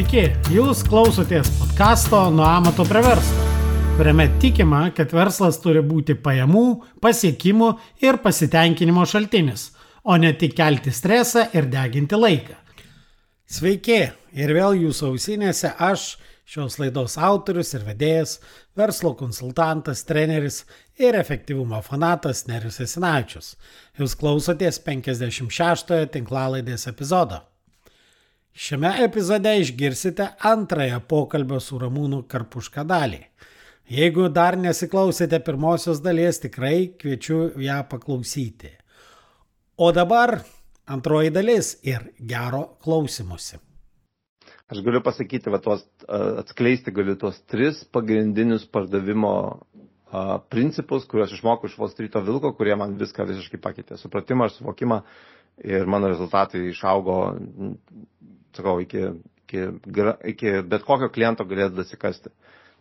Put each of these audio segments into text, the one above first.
Sveiki, jūs klausotės podkasto Nuo amato prie verslo, kuriame tikima, kad verslas turi būti pajamų, pasiekimų ir pasitenkinimo šaltinis, o ne tik kelti stresą ir deginti laiką. Sveiki, ir vėl jūsų ausinėse aš, šios laidos autorius ir vedėjas, verslo konsultantas, treneris ir efektyvumo fanatas Nerius Esinavičius. Jūs klausotės 56-ojo tinklalaidės epizodo. Šiame epizode išgirsite antrąją pokalbio su Ramūnu Karpuška dalį. Jeigu dar nesiklausėte pirmosios dalies, tikrai kviečiu ją paklausyti. O dabar antroji dalis ir gero klausimusi. Aš galiu pasakyti, va, tuos, atskleisti galiu tuos tris pagrindinius pardavimo a, principus, kuriuos išmokau iš Wall Street'o Vilko, kurie man viską visiškai pakeitė. Supratimą ir suvokimą ir mano rezultatai išaugo sakau, iki, iki, iki bet kokio kliento galėtų dasikasti.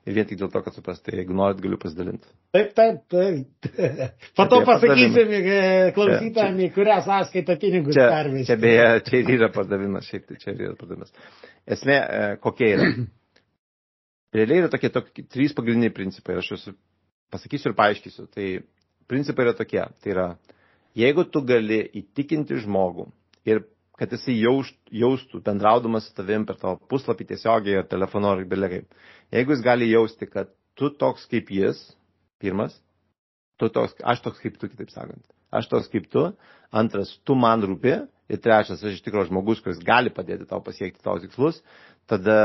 Ir vien tik dėl to, kad suprasti, jeigu norit, galiu pasidalinti. Taip, taip, taip. Po to pasakysim e, klausytami, kurią sąskaitą pinigus pervesti. Čia beje, čia ir yra pardavimas, šiaip tai čia ir yra pardavimas. Esmė, e, kokia yra. Realiai yra tokie, tokie trys pagrindiniai principai. Aš jūs pasakysiu ir paaiškysiu. Tai principai yra tokie. Tai yra, jeigu tu gali įtikinti žmogų ir kad jisai jaust, jaustų, bendraudamas su tavim per tavo puslapį tiesiogiai ar telefonu ar belegai. Jeigu jis gali jausti, kad tu toks kaip jis, pirmas, tu toks, aš toks kaip tu, kitaip sakant. Aš toks kaip tu, antras, tu man rūpi ir trečias, aš iš tikrųjų žmogus, kuris gali padėti tau pasiekti tavo tikslus, tada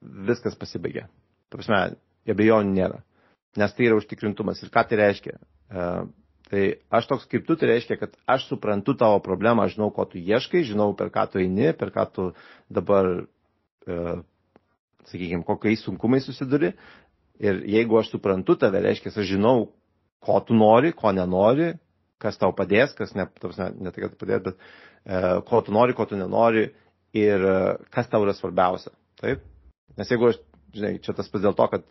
viskas pasibaigia. Prasme, abejonių nėra. Nes tai yra užtikrintumas. Ir ką tai reiškia? Tai aš toks kaip tu, tai reiškia, kad aš suprantu tavo problemą, žinau, ko tu ieškai, žinau, per ką tu eini, per ką tu dabar, e, sakykime, kokiais sunkumais susiduri. Ir jeigu aš suprantu tave, reiškia, aš žinau, ko tu nori, ko nenori, kas tau padės, kas ne, ne, ne tai, kad padės, bet e, ko tu nori, ko tu nenori ir e, kas tau yra svarbiausia. Taip? Nes jeigu aš žinai, čia tas pats dėl to, kad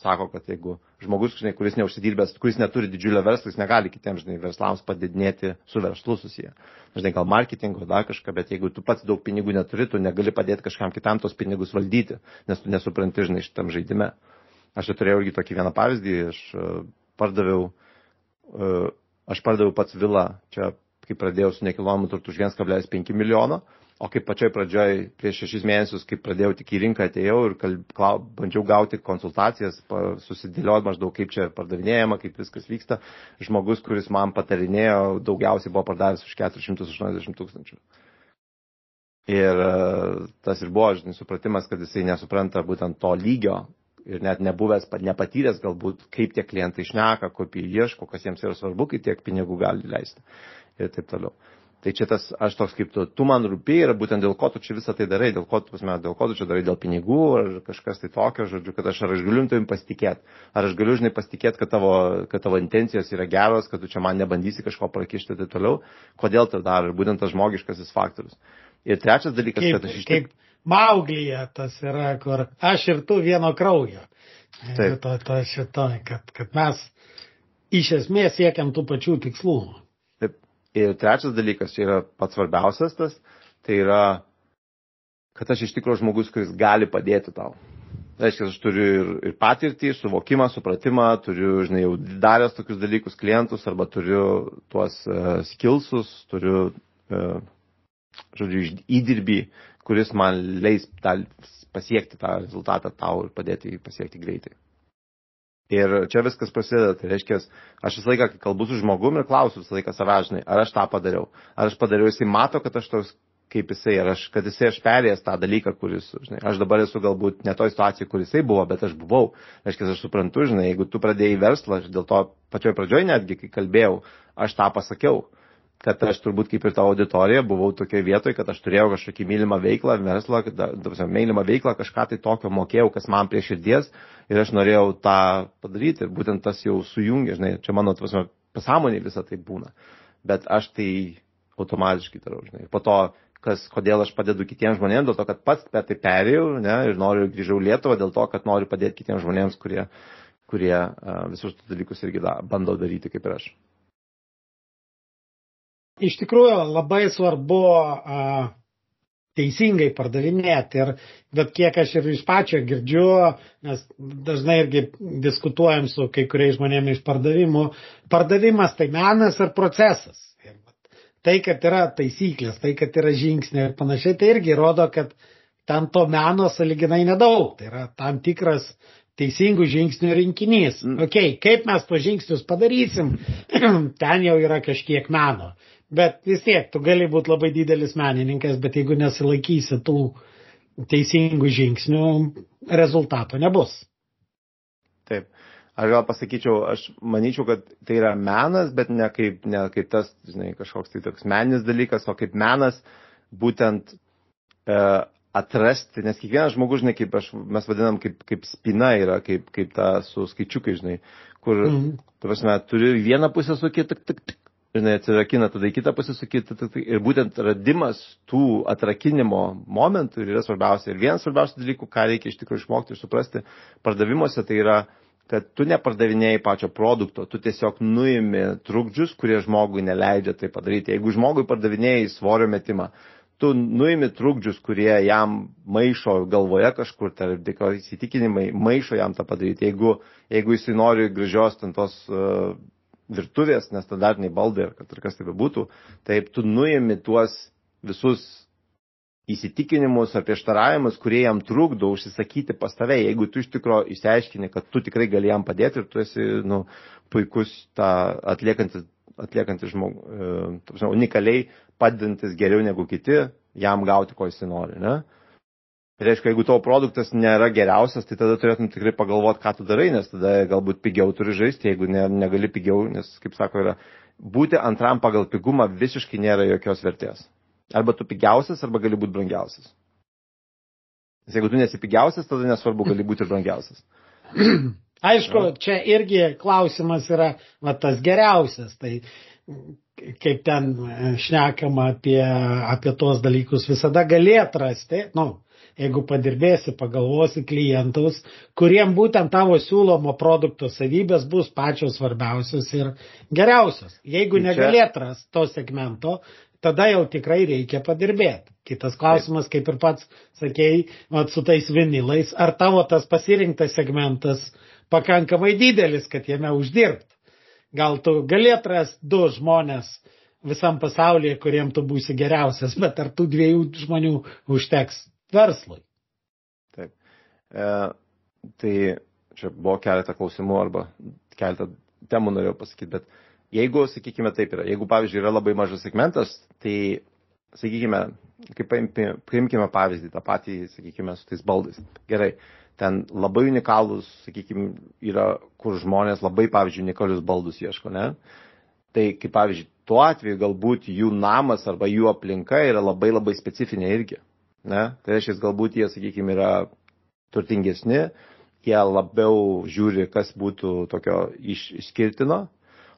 sako, kad jeigu žmogus, žinai, kuris neužsidirbęs, kuris neturi didžiulio verslo, jis negali kitiems, žinai, verslams padidinėti su verslu susiję. Žinai, gal marketingo, dar kažką, bet jeigu tu pats daug pinigų neturi, tu negali padėti kažkam kitam tos pinigus valdyti, nes tu nesupranti, žinai, šitam žaidime. Aš čia turėjau irgi tokį vieną pavyzdį, aš e, pardaviau, e, aš pardaviau pats vilą, čia kai pradėjau su nekilnojamu turtu už 1,5 milijono, O kaip pačioj pradžioj, prieš šešis mėnesius, kai pradėjau tik į rinką atėjau ir kalb, klau, bandžiau gauti konsultacijas, susidėlioti maždaug kaip čia pardavinėjama, kaip viskas vyksta, žmogus, kuris man patarinėjo, daugiausiai buvo pardavęs už 480 tūkstančių. Ir tas ir buvo, žinai, supratimas, kad jisai nesupranta būtent to lygio ir net nebuvęs, nepatyręs galbūt, kaip tie klientai išneka, ko jie ieško, kas jiems yra svarbu, kai tiek pinigų gali leisti ir taip toliau. Tai čia tas, aš toks kaip tu, tu man rūpi ir būtent dėl ko tu čia visą tai darai, dėl ko pasme, dėl ko tu čia darai, dėl pinigų ar kažkas tai tokio, žodžiu, kad aš ar aš galiu tavim pasitikėti, ar aš galiu, žinai, pasitikėti, kad tavo, kad tavo intencijos yra geros, kad tu čia man nebandysi kažko prakišti ir taip toliau, kodėl tai daro, ir būtent tas žmogiškasis faktorius. Ir trečias dalykas, kaip, kad aš iš tikrųjų. Kaip Mauglyje tas yra, kur aš ir tu vieno kraujo. Taip. To, to šito, kad, kad mes iš esmės siekiam tų pačių tikslų. Ir trečias dalykas, čia yra pats svarbiausias tas, tai yra, kad aš iš tikrųjų žmogus, kuris gali padėti tau. Tai reiškia, aš turiu ir, ir patirtį, suvokimą, supratimą, turiu, žinai, jau daręs tokius dalykus klientus, arba turiu tuos uh, skillsus, turiu, uh, žodžiu, įdirbį, kuris man leis tą, pasiekti tą rezultatą tau ir padėti jį pasiekti greitai. Ir čia viskas prasideda, tai reiškia, aš visą laiką, kai kalbu su žmogumi ir klausiu visą laiką savažinai, ar aš tą padariau, ar aš padariau, jisai mato, kad aš toks kaip jisai, ar aš, kad jisai aš perėjęs tą dalyką, kuris, žinai, aš dabar esu galbūt ne toj situacijai, kur jisai buvo, bet aš buvau. Reiškia, aš suprantu, žinai, jeigu tu pradėjai verslą, aš dėl to pačioj pradžioj netgi, kai kalbėjau, aš tą pasakiau kad aš turbūt kaip ir ta auditorija buvau tokioje vietoje, kad aš turėjau kažkokį mylimą veiklą, verslą, mylimą veiklą, kažką tai tokio mokėjau, kas man prie širdies ir aš norėjau tą padaryti ir būtent tas jau sujungia, žinai, čia mano tvasme, pasąmonė visą tai būna, bet aš tai automatiškai darau, žinai, po to kas, kodėl aš padedu kitiems žmonėms, dėl to, kad pats per tai perėjau ne, ir noriu grįžau Lietuvą, dėl to, kad noriu padėti kitiems žmonėms, kurie, kurie uh, visus tus dalykus irgi da, bando daryti kaip ir aš. Iš tikrųjų labai svarbu a, teisingai pardavinėti. Ir, bet kiek aš ir iš pačio girdžiu, nes dažnai irgi diskutuojam su kai kuriais žmonėmis iš pardavimų, pardavimas tai menas ar procesas. Ir tai, kad yra taisyklės, tai, kad yra žingsniai ir panašiai, tai irgi rodo, kad ten to meno saliginai nedaug. Tai yra tam tikras teisingų žingsnių rinkinys. Mm. Okay, kaip mes to žingsnius padarysim, ten jau yra kažkiek meno. Bet vis tiek, tu gali būti labai didelis menininkas, bet jeigu nesilaikysi tų teisingų žingsnių, rezultato nebus. Taip. Aš gal pasakyčiau, aš manyčiau, kad tai yra menas, bet ne kaip, ne kaip tas, žinai, kažkoks tai toks meninis dalykas, o kaip menas būtent e, atrasti, nes kiekvienas žmogus, žinai, kaip aš, mes vadinam, kaip, kaip spina yra, kaip, kaip ta su skaičiukai, žinai, kur, mm. tu prasme, turi vieną pusę su kita, tik, tik, žinai, atsirakina, tada į kitą pasisukį. Ir būtent radimas tų atrakinimo momentų yra svarbiausia. Ir vienas svarbiausių dalykų, ką reikia iš tikrųjų išmokti ir suprasti pardavimuose, tai yra, kad tu nepardavinėjai pačio produkto, tu tiesiog nuimi trukdžius, kurie žmogui neleidžia tai padaryti. Jeigu žmogui pardavinėjai svorio metimą, tu nuimi trukdžius, kurie jam maišo galvoje kažkur, tai įsitikinimai, maišo jam tą padaryti. Jeigu, jeigu jisai nori gražios ten tos uh, virtuvės, nestandartiniai baldai, ar kad ir kas tai bebūtų, taip tu nuimi tuos visus įsitikinimus ar prieštaravimus, kurie jam trukdo užsisakyti pas tave, jeigu tu iš tikrųjų išsiaiškini, kad tu tikrai gali jam padėti ir tu esi nu, puikus tą atliekantis, atliekantis žmogus, e, unikaliai padedantis geriau negu kiti, jam gauti, ko jis nori. Ne? Tai reiškia, jeigu tavo produktas nėra geriausias, tai tada turėtum tikrai pagalvoti, ką tu darai, nes tada galbūt pigiau turi žaisti, jeigu ne, negali pigiau, nes, kaip sako, yra būti antram pagal pigumą visiškai nėra jokios vertės. Arba tu pigiausias, arba gali būti brangiausias. Nes jeigu tu nesi pigiausias, tada nesvarbu, gali būti ir brangiausias. Aišku, čia irgi klausimas yra va, tas geriausias. Tai kaip ten šnekama apie, apie tos dalykus, visada gali atrasti, nu, jeigu padirbėsi, pagalvosi klientus, kuriem būtent tavo siūlomo produkto savybės bus pačios svarbiausios ir geriausios. Jeigu tai negalėt ras to segmento, tada jau tikrai reikia padirbėti. Kitas klausimas, kaip ir pats sakėjai, mat, su tais vinilais, ar tavo tas pasirinktas segmentas pakankamai didelis, kad jame uždirbt. Gal tu galėt rasti du žmonės visam pasaulyje, kuriem tu būsi geriausias, bet ar tų dviejų žmonių užteks verslui. Taip. E, tai čia buvo keletą klausimų arba keletą temų norėjau pasakyti, bet jeigu, sakykime, taip yra, jeigu, pavyzdžiui, yra labai mažas segmentas, tai, sakykime, kaip paimkime pavyzdį, tą patį, sakykime, su tais baldais. Gerai, ten labai unikalūs, sakykime, yra, kur žmonės labai, pavyzdžiui, unikalius baldus ieško, ne? Tai, kaip pavyzdžiui, tuo atveju galbūt jų namas arba jų aplinka yra labai labai specifinė irgi. Ne? Tai reiškia, galbūt jie, sakykime, yra turtingesni, jie labiau žiūri, kas būtų tokio iš, išskirtino.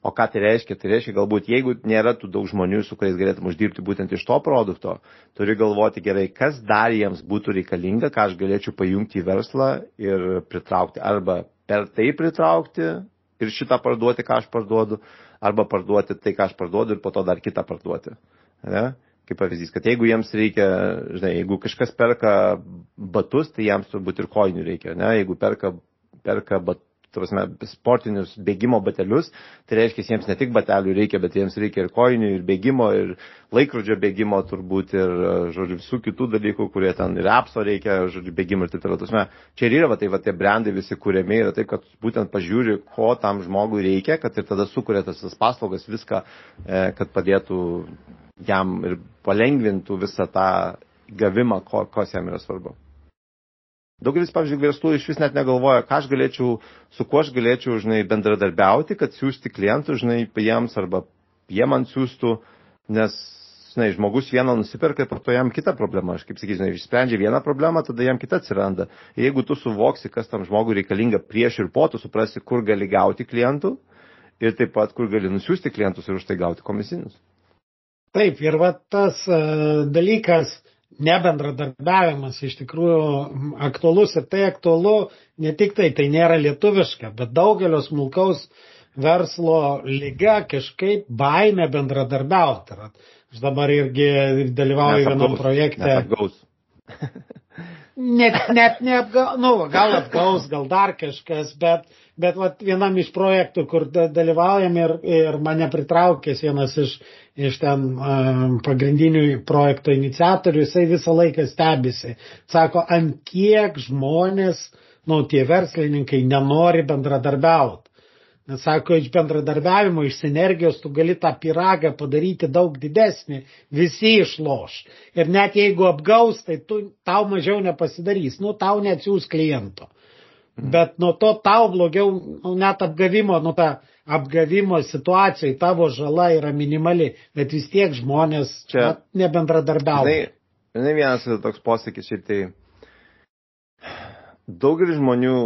O ką tai reiškia? Tai reiškia, galbūt jeigu nėra tų daug žmonių, su kuriais galėtum uždirbti būtent iš to produkto, turi galvoti gerai, kas dar jiems būtų reikalinga, ką aš galėčiau pajungti į verslą ir pritraukti. Arba per tai pritraukti ir šitą parduoti, ką aš parduodu, arba parduoti tai, ką aš parduodu ir po to dar kitą parduoti. Ne? Kaip pavyzdys, kad jeigu jiems reikia, žinai, jeigu kažkas perka batus, tai jiems turbūt ir koinių reikia, ne, jeigu perka, perka bat, prasme, sportinius bėgimo batelius, tai reiškia, jiems ne tik batelių reikia, bet jiems reikia ir koinių, ir bėgimo, ir laikrodžio bėgimo turbūt, ir, žodžiu, visų kitų dalykų, kurie ten ir apso reikia, žodžiu, bėgimo ir taip toliau. Prasme, čia ir yra, va, tai va, tie brandai visi kūrėmi yra taip, kad būtent pažiūri, ko tam žmogui reikia, kad ir tada sukuria tas, tas paslaugas, viską, e, kad padėtų jam ir palengvintų visą tą gavimą, ko, kas jam yra svarbu. Daugelis, pavyzdžiui, verslų iš vis net negalvoja, ką aš galėčiau, su kuo aš galėčiau, žinai, bendradarbiauti, kad siūsti klientų, žinai, jiems arba jie man siūstų, nes, žinai, žmogus vieną nusiperka ir po to jam kita problema. Aš kaip sakysiu, žinai, išsprendžia vieną problemą, tada jam kita atsiranda. Ir jeigu tu suvoksi, kas tam žmogui reikalinga prieš ir po, tu suprasi, kur gali gauti klientų ir taip pat, kur gali nusiųsti klientus ir už tai gauti komisinius. Taip, ir va tas uh, dalykas, nebendradarbiavimas iš tikrųjų aktualus ir tai aktualu ne tik tai, tai nėra lietuviška, bet daugelio smulkaus verslo lyga kažkaip baime bendradarbiauti. Aš dabar irgi dalyvauju vienam projekte. Net, net neapgaus, nu, gal apgaus, gal dar kažkas, bet, bet vat, vienam iš projektų, kur dalyvaujam ir, ir mane pritraukęs vienas iš, iš ten um, pagrindinių projekto iniciatorių, jisai visą laiką stebisi. Sako, ant kiek žmonės, nu, tie verslininkai nenori bendradarbiauti. Nes sako, iš bendradarbiavimo, iš sinergijos tu gali tą piragą padaryti daug didesnį, visi išloš. Ir net jeigu apgaus, tai tu, tau mažiau nepasidarys, nu tau neatsiūs kliento. Mhm. Bet nuo to tau blogiau, nu, net apgavimo, nu tą apgavimo situacijai tavo žala yra minimali, bet vis tiek žmonės Čia nebendradarbiauja. Tai, žinai, vienas toks posakis, šiaip tai daugelis žmonių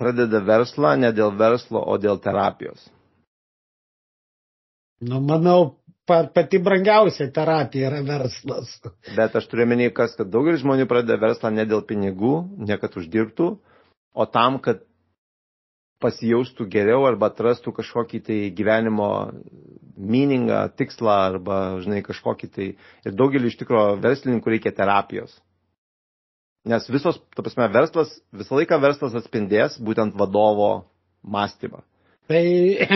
pradeda verslą ne dėl verslo, o dėl terapijos? Nu, manau, pati brangiausia terapija yra verslas. Bet aš turiu menį, kas, kad daugelis žmonių pradeda verslą ne dėl pinigų, ne kad uždirbtų, o tam, kad pasijaustų geriau arba atrastų kažkokį tai gyvenimo miningą, tikslą arba, žinai, kažkokį tai. Ir daugelį iš tikrųjų verslininkų reikia terapijos. Nes visos, ta prasme, verslas, visą laiką verslas atspindės būtent vadovo mąstymą. Tai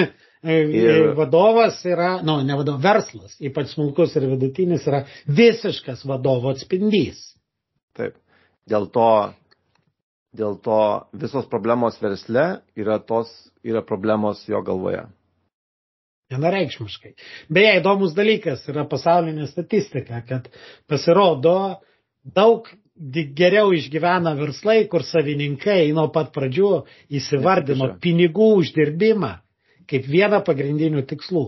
ir vadovas yra, nu, ne vadovas, verslas, ypač smulkus ir vidutinis, yra visiškas vadovo atspindys. Taip. Dėl to, dėl to visos problemos versle yra, tos, yra problemos jo galvoje. Vienareikšmiškai. Beje, įdomus dalykas yra pasaulinė statistika, kad pasirodo daug geriau išgyvena verslai, kur savininkai nuo pat pradžių įsivardino pinigų uždirbimą kaip vieną pagrindinių tikslų.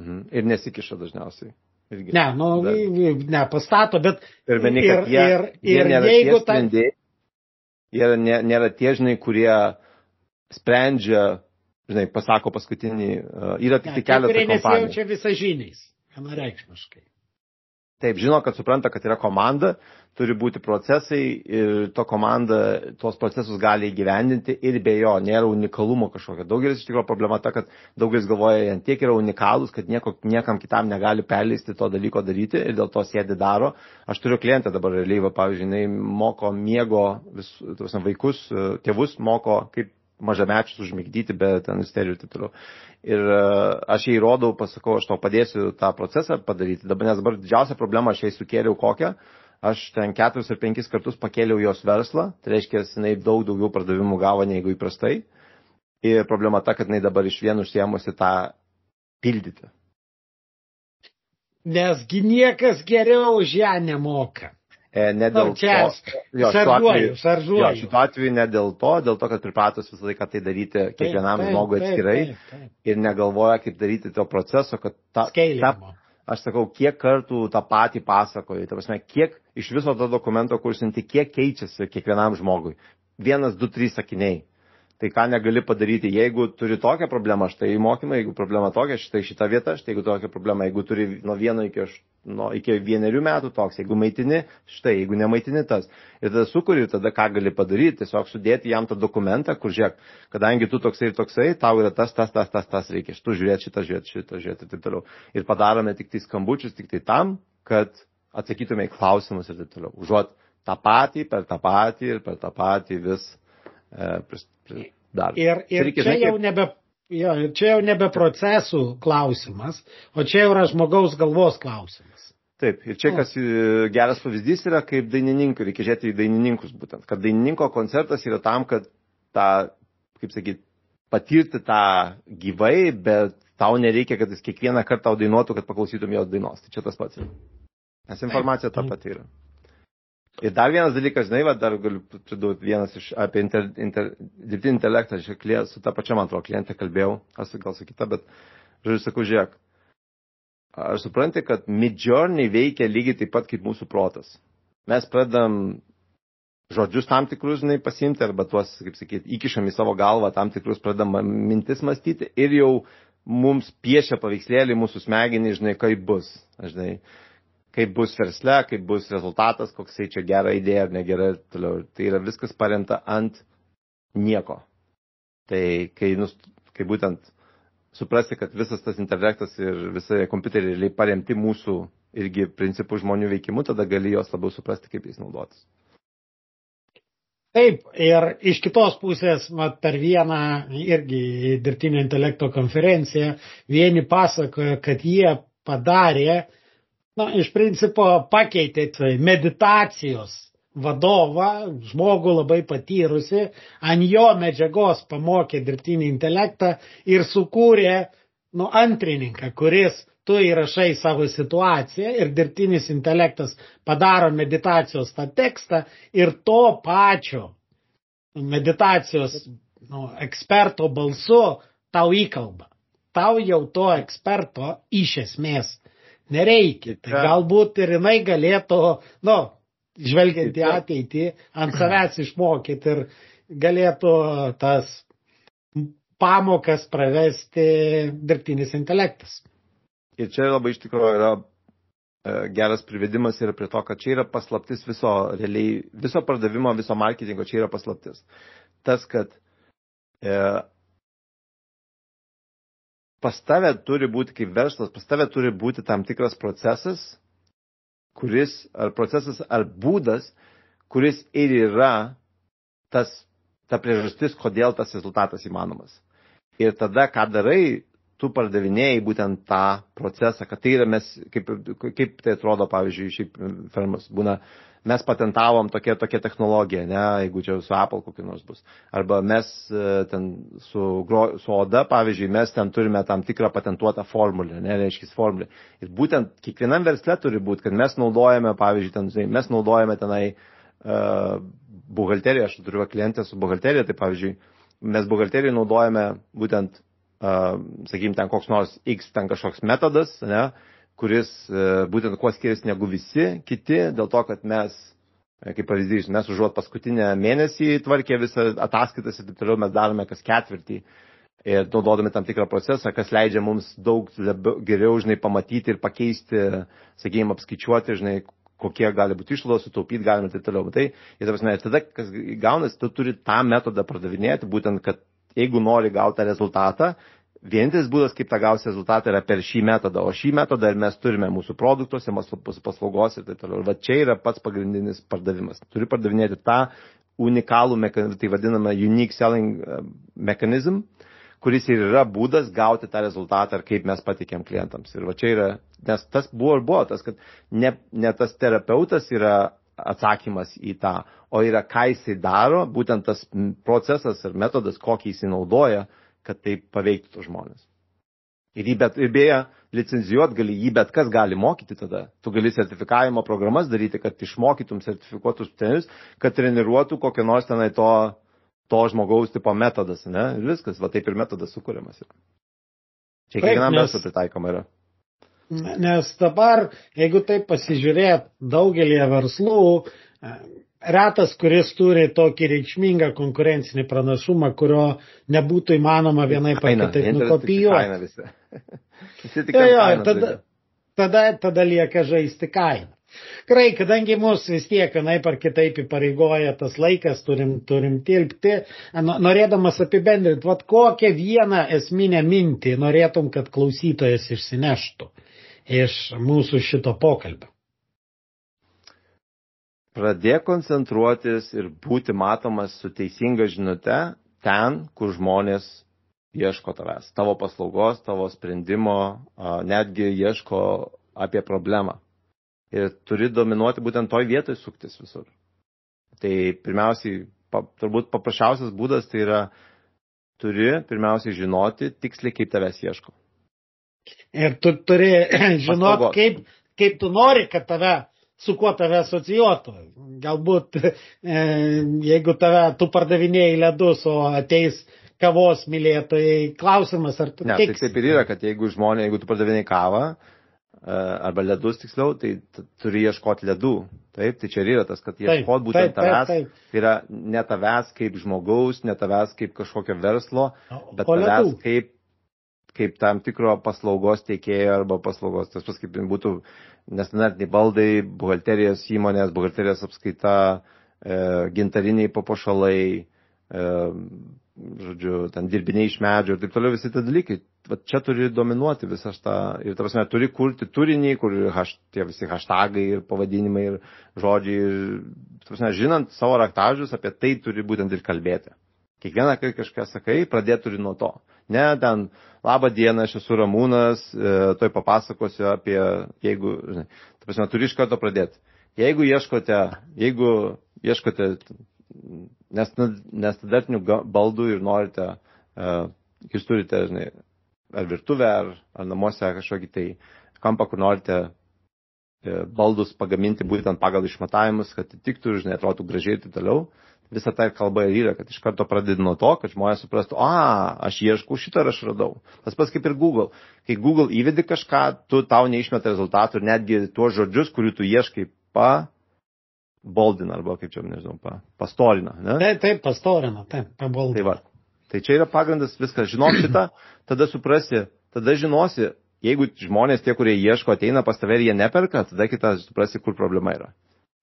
Mhm. Ir nesikiša dažniausiai. Irgi. Ne, nu, bet... ne, pastato, bet ir, meni, ir, jie, ir, ir jie jeigu ta... Jie nėra tie, žinai, kurie sprendžia, žinai, pasako paskutinį, uh, yra tik tai keletas. Kurie nesijaučia visažiniais, vienareikšmiškai. Taip, žino, kad supranta, kad yra komanda, turi būti procesai ir to komanda tuos procesus gali įgyvendinti ir be jo nėra unikalumo kažkokio. Daugelis iš tikrųjų problema ta, kad daugelis galvoja, jie tiek yra unikalūs, kad nieko, niekam kitam negali perleisti to dalyko daryti ir dėl to sėdi daro. Aš turiu klientę dabar realiai, va, pavyzdžiui, jinai moko miego vis, vaikus, tėvus moko, kaip mažamečius užmigdyti be ten isterijų ir taip toliau. Ir e, aš jai rodau, pasakau, aš tau padėsiu tą procesą padaryti. Dabar, nes dabar didžiausia problema aš jai sukėliau kokią. Aš ten keturis ar penkis kartus pakėliau jos verslą, tai reiškia, jinai daug daugiau pardavimų gavo negu įprastai. Ir problema ta, kad jinai dabar iš vienų užsiemusi tą pildyti. Nesgi niekas geriau už ją nemoka. E, ne dėl nu, čia, to. Jo, šaržuoju, šaržuoju. Jo, šituo atveju ne dėl to, dėl to, kad pripratus visą laiką tai daryti kiekvienam žmogui atskirai taip, taip, taip. ir negalvoja, kaip daryti to proceso, kad ta, ta, aš sakau, kiek kartų tą patį pasakoju, ta prasme, kiek iš viso to dokumento kursinti, kiek keičiasi kiekvienam žmogui. Vienas, du, trys sakiniai tai ką negali padaryti, jeigu turi tokią problemą, štai mokymai, jeigu problema tokia, štai šita vieta, štai jeigu tokia problema, jeigu turi nuo vieno iki, nuo, iki vienerių metų toks, jeigu maitini, štai, jeigu nemaitini tas. Ir tada sukuri, tada ką gali padaryti, tiesiog sudėti jam tą dokumentą, kur žiūrėk, kadangi tu toksai ir toksai, tau yra tas, tas, tas, tas, tas reikia, tu žiūrėti šitą, žiūrėti šitą, žiūrėti ir taip toliau. Ir padarome tik tai skambučius, tik tai tam, kad atsakytume į klausimus ir taip toliau. Užuot tą patį, per tą patį ir per tą patį vis dar. Ir, ir čia, čia jau nebe. Jo, čia jau nebe procesų klausimas, o čia jau yra žmogaus galvos klausimas. Taip, ir čia kas e, geras pavyzdys yra, kaip dainininkai, reikia žiūrėti į dainininkus būtent, kad dainininko koncertas yra tam, kad tą, kaip sakyti, patirti tą gyvai, bet tau nereikia, kad jis kiekvieną kartą tau dainuotų, kad paklausytum jo dainos. Tai čia tas pats yra. Nes informacija ta pati yra. Ir dar vienas dalykas, žinai, va, dar galiu pridurti vienas iš apie inter, inter, dirbtinį intelektą, aš klient, su tą pačią, man atrodo, klientę kalbėjau, aš gal su kita, bet, žodžiu, sakau, žiūrėk, aš suprantu, kad midjourney veikia lygiai taip pat kaip mūsų protas. Mes pradam žodžius tam tikrus, žinai, pasimti, arba tuos, kaip sakyti, įkišam į savo galvą tam tikrus, pradam mintis mąstyti ir jau mums piešia paveikslėlį mūsų smegenį, žinai, kaip bus. Žinai, kaip bus versle, kaip bus rezultatas, koksai čia gera idėja ar negera ir toliau. Tai yra viskas paremta ant nieko. Tai kai, nust, kai būtent suprasti, kad visas tas intelektas ir visai kompiuteriai paremti mūsų irgi principų žmonių veikimu, tada gali jos labiau suprasti, kaip jais naudotis. Taip, ir iš kitos pusės, mat, per vieną irgi dirbtinio intelekto konferenciją, vieni pasakojo, kad jie padarė, na, iš principo pakeitė tai meditacijos vadovą, žmogų labai patyrusi, ant jo medžiagos pamokė dirbtinį intelektą ir sukūrė, nu, antrininką, kuris tu įrašai savo situaciją ir dirbtinis intelektas padaro meditacijos tą tekstą ir to pačio meditacijos nu, eksperto balsu tau įkalba. Tau jau to eksperto iš esmės nereikia. Tai galbūt ir jinai galėtų, nu, žvelgiant į ateitį, ant savęs išmokyti ir galėtų tas pamokas pravesti dirbtinis intelektas. Ir čia labai iš tikrųjų yra e, geras privedimas yra prie to, kad čia yra paslaptis viso, realiai, viso pardavimo, viso marketingo, čia yra paslaptis. Tas, kad e, pas tave turi būti kaip verslas, pas tave turi būti tam tikras procesas, kuris, ar procesas, ar būdas, kuris ir yra tas, ta priežastis, kodėl tas rezultatas įmanomas. Ir tada, ką darai, tu pardavinėjai būtent tą procesą, kad tai yra mes, kaip, kaip tai atrodo, pavyzdžiui, šiaip firmas būna, mes patentavom tokią, tokią technologiją, ne, jeigu čia su Apple kokiu nors bus. Arba mes e, ten su, su Oda, pavyzdžiui, mes ten turime tam tikrą patentuotą formulę, ne, reiškia formulę. Ir būtent kiekvienam versle turi būti, kad mes naudojame, pavyzdžiui, ten, mes naudojame tenai uh, buhalteriją, aš turiu klientę su buhalterija, tai pavyzdžiui, mes buhalteriją naudojame būtent sakykime, ten koks nors X ten kažkoks metodas, ne, kuris e, būtent kuo skiriasi negu visi kiti, dėl to, kad mes, e, kaip pavyzdys, mes užuot paskutinę mėnesį tvarkė visą ataskaitas ir taip toliau mes darome kas ketvirtį. Ir naudodami tam tikrą procesą, kas leidžia mums daug labiau, geriau, žinai, pamatyti ir pakeisti, sakykime, apskaičiuoti, žinai, kokie gali būti išlaidos, sutaupyti galime ir taip toliau. Tai, ir ta prasme, tada, kas gaunasi, tu turi tą metodą pardavinėti, būtent, kad jeigu nori gauti tą rezultatą, vienintelis būdas, kaip tą gausi rezultatą, yra per šį metodą. O šį metodą ir mes turime mūsų produktuose, mūsų paslaugos ir taip toliau. Ir va čia yra pats pagrindinis pardavimas. Turi pardavinėti tą unikalų, tai vadinamą unique selling uh, mechanism, kuris ir yra būdas gauti tą rezultatą ir kaip mes patikėm klientams. Ir va čia yra, nes tas buvo ir buvo tas, kad ne, ne tas terapeutas yra atsakymas į tą, o yra ką jisai daro, būtent tas procesas ir metodas, kokį jisai naudoja, kad tai paveiktų žmonės. Ir, bet, ir beje, licenzijuot gali jį bet kas gali mokyti tada. Tu gali sertifikavimo programas daryti, kad išmokytum sertifikuotus trenerius, kad treniruotų kokią nors tenai to, to žmogaus tipo metodas, ne? Ir viskas, va taip ir metodas sukūriamas. Čia kiekvienam verslui pritaikoma yra. Nes dabar, jeigu taip pasižiūrėt, daugelį verslų, e, retas, kuris turi tokį reikšmingą konkurencinį pranašumą, kurio nebūtų įmanoma vienai par kitaip nukopijuoti. jo, jo, tada, tada, tada lieka žaisti kainą. Gerai, kadangi mūsų vis tiek vienaip ar kitaip įpareigoja tas laikas, turim, turim tilpti, norėdamas apibendrinti, vad kokią vieną esminę mintį norėtum, kad klausytojas išsineštų iš mūsų šito pokalbio? Pradėk koncentruotis ir būti matomas su teisinga žinute ten, kur žmonės ieško tavęs, tavo paslaugos, tavo sprendimo, netgi ieško apie problemą. Ir turi dominuoti būtent toj vietoj suktis visur. Tai pirmiausiai, pa, turbūt paprasčiausias būdas tai yra, turi pirmiausiai žinoti tiksliai, kaip tavęs ieško. Ir tu turi žinot, kaip, kaip tu nori, kad tave, su kuo tave asocijuotų. Galbūt, e, jeigu tave, tu pardavinėjai ledus, o ateis kavos mylėtojai, klausimas, ar tu... Ne, tiks. tai taip ir yra, kad jeigu žmonė, jeigu tu pardavinėjai kavą, e, arba ledus tiksliau, tai turi ieškoti ledų. Taip, tai čia ir yra tas, kad ieškoti būtent taip, tavęs. Taip, taip. Tai yra ne tavęs kaip žmogaus, ne tavęs kaip kažkokio verslo, bet o tavęs ledų. kaip kaip tam tikro paslaugos teikėjo arba paslaugos, tas pas kaip būtų nestandartiniai baldai, buhalterijos įmonės, buhalterijos apskaita, e, gintariniai papuošalai, e, žodžiu, ten dirbiniai iš medžio ir taip toliau visi tie dalykai. Va čia turi dominuoti visą tą, ir ta prasme, turi kurti turinį, kur haš, tie visi hashtagai ir pavadinimai ir žodžiai, ir, ta prasme, žinant savo raktažus, apie tai turi būtent ir kalbėti. Kiekvieną, kai kažką sakai, pradėti turi nuo to. Ne, ten, labą dieną, aš esu Ramūnas, e, toj papasakosiu apie, jeigu, žinai, ta prasme, turi iš karto pradėti. Jeigu ieškote, jeigu ieškote nestandartinių baldų ir norite, uh, jūs turite, žinai, ar virtuvę, ar, ar namuose kažkokį tai kampą, kur norite uh, baldus pagaminti būtent pagal išmatavimus, kad atitiktų, žinai, atrodytų gražiai ir taip toliau. Visa tai kalba ir yra, kad iš karto pradedi nuo to, kad žmonės suprastų, a, aš ieškau šito ir aš radau. Tas pats kaip ir Google. Kai Google įvedi kažką, tu tau neišmeta rezultatų ir netgi tuos žodžius, kurių tu ieškai pa boldina arba kaip čia, nežinau, pa, pastorina. Ne? Taip, taip, pastorina, taip, paboldina. Tai, va. tai čia yra pagrindas viskas. Žinok šitą, tada suprasi, tada žinosi, jeigu žmonės tie, kurie ieško, ateina pas tave ir jie neperka, tada kitą suprasi, kur problema yra.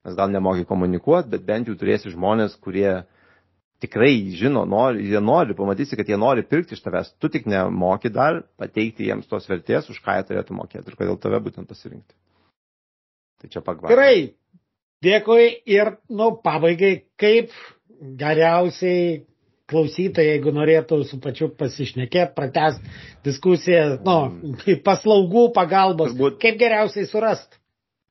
Nes gal nemoki komunikuoti, bet bent jau turėsi žmonės, kurie tikrai žino, nori, jie nori, pamatysi, kad jie nori pirkti iš tavęs. Tu tik nemoki dar pateikti jiems tos vertės, už ką jie turėtų mokėti ir kodėl tave būtent pasirinkti. Tai čia pagvarė. Gerai, Dėkui ir, nu, pabaigai, kaip geriausiai klausytojai, jeigu norėtų su pačiu pasišnekėti, pratest diskusiją, nu, paslaugų pagalbos, Turbūt, kaip geriausiai surast.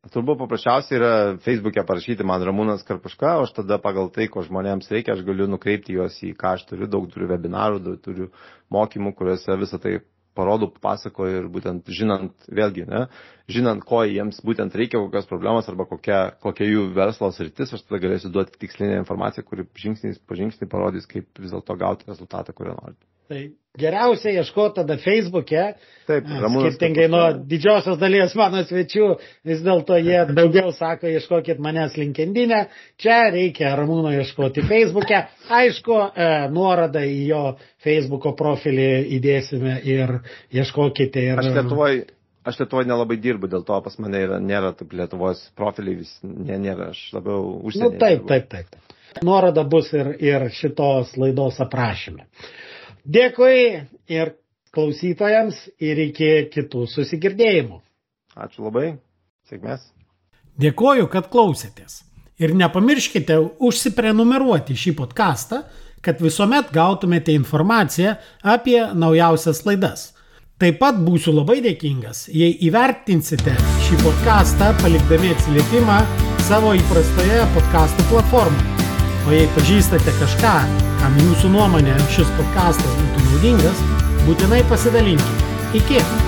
Turbūt paprasčiausiai yra Facebook'e parašyti man Ramūnas Karpuška, o aš tada pagal tai, ko žmonėms reikia, aš galiu nukreipti juos į ką aš turiu, daug turiu webinarų, daug turiu mokymų, kuriuose visą tai parodau, pasakoju ir būtent žinant, vėlgi, ne, žinant, ko jiems būtent reikia, kokios problemos arba kokia, kokia jų verslo sritis, aš tada galėsiu duoti tikslinę informaciją, kuri žingsnis po žingsnį parodys, kaip vis dėlto gauti rezultatą, kurio norite. Tai geriausia ieškoti tada Facebook'e. Taip, Ramūnas. Skirtingai nuo didžiosios dalies mano svečių, vis dėlto jie daugiau sako, ieškokit manęs linkendinę. Čia reikia Ramūno ieškoti Facebook'e. Aišku, e, nuorodą į jo Facebook'o profilį įdėsime ir ieškokite. Ir... Aš Lietuvoje aš Lietuvoje nelabai dirbu, dėl to pas mane yra, nėra taip Lietuvos profiliai, vis nė, nėra, aš labiau užsienio. Nu, taip, taip, taip, taip. Nuoroda bus ir, ir šitos laidos aprašyme. Dėkui ir klausytojams ir iki kitų susigirdėjimų. Ačiū labai. Sėkmės. Dėkoju, kad klausėtės. Ir nepamirškite užsiprenumeruoti šį podcastą, kad visuomet gautumėte informaciją apie naujausias laidas. Taip pat būsiu labai dėkingas, jei įvertinsite šį podcastą palikdami atsiliepimą savo įprastoje podcastų platformoje. O jei pažįstate kažką, kam jūsų nuomonė šis podcastas būtų naudingas, būtinai pasidalinkite. Iki!